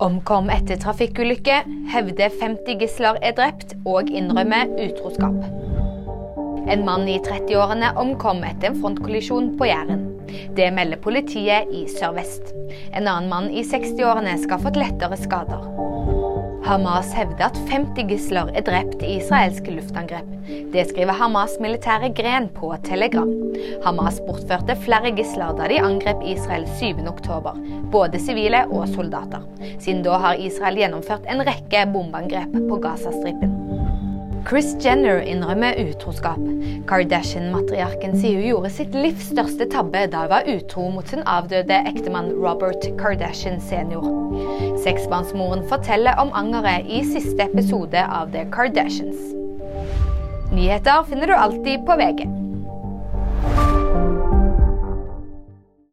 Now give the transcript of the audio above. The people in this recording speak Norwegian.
Omkom etter trafikkulykke, hevder 50 gisler er drept og innrømmer utroskap. En mann i 30-årene omkom etter en frontkollisjon på Jæren. Det melder politiet i Sør-Vest. En annen mann i 60-årene skal fått lettere skader. Hamas hevder at 50 gisler er drept i israelske luftangrep. Det skriver Hamas' militære gren på Telegram. Hamas bortførte flere gisler da de angrep Israel 7.10, både sivile og soldater. Siden da har Israel gjennomført en rekke bombeangrep på Gazastripen. Chris Jenner innrømmer utroskap. Kardashian-matriarken sier hun gjorde sitt livs største tabbe da hun var utro mot sin avdøde ektemann Robert Kardashian senior. Seksbarnsmoren forteller om angeret i siste episode av The Kardashians. Nyheter finner du alltid på VG.